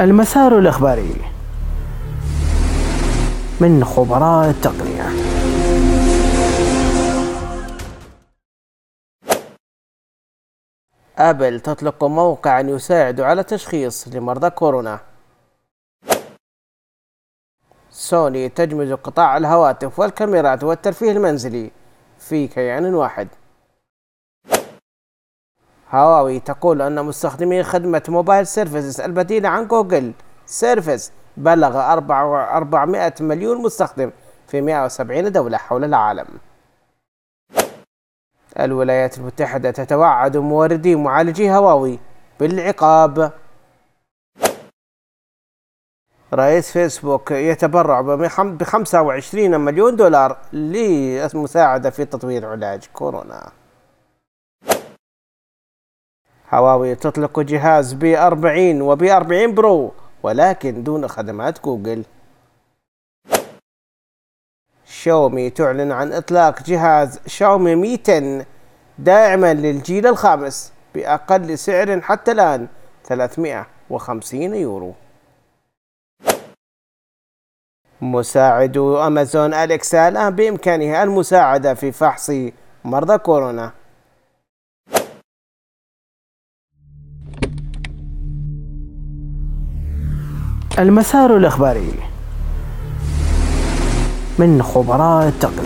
المسار الإخباري من خبراء التقنية. أبل تطلق موقعا يساعد على تشخيص لمرضى كورونا. سوني تجمد قطاع الهواتف والكاميرات والترفيه المنزلي في كيان واحد. هواوي تقول أن مستخدمي خدمة mobile services البديلة عن جوجل services. بلغ 400 مليون مستخدم في 170 دولة حول العالم. الولايات المتحدة تتوعد موردي معالجي هواوي بالعقاب. رئيس فيسبوك يتبرع ب 25 مليون دولار للمساعدة في تطوير علاج كورونا. هواوي تطلق جهاز بي 40 وبي 40 برو ولكن دون خدمات جوجل. شاومي تعلن عن إطلاق جهاز شاومي مي 10 داعما للجيل الخامس بأقل سعر حتى الآن 350 يورو. مساعد أمازون أليكسا الآن بإمكانه المساعدة في فحص مرضى كورونا. المسار الإخباري من خبراء التقنية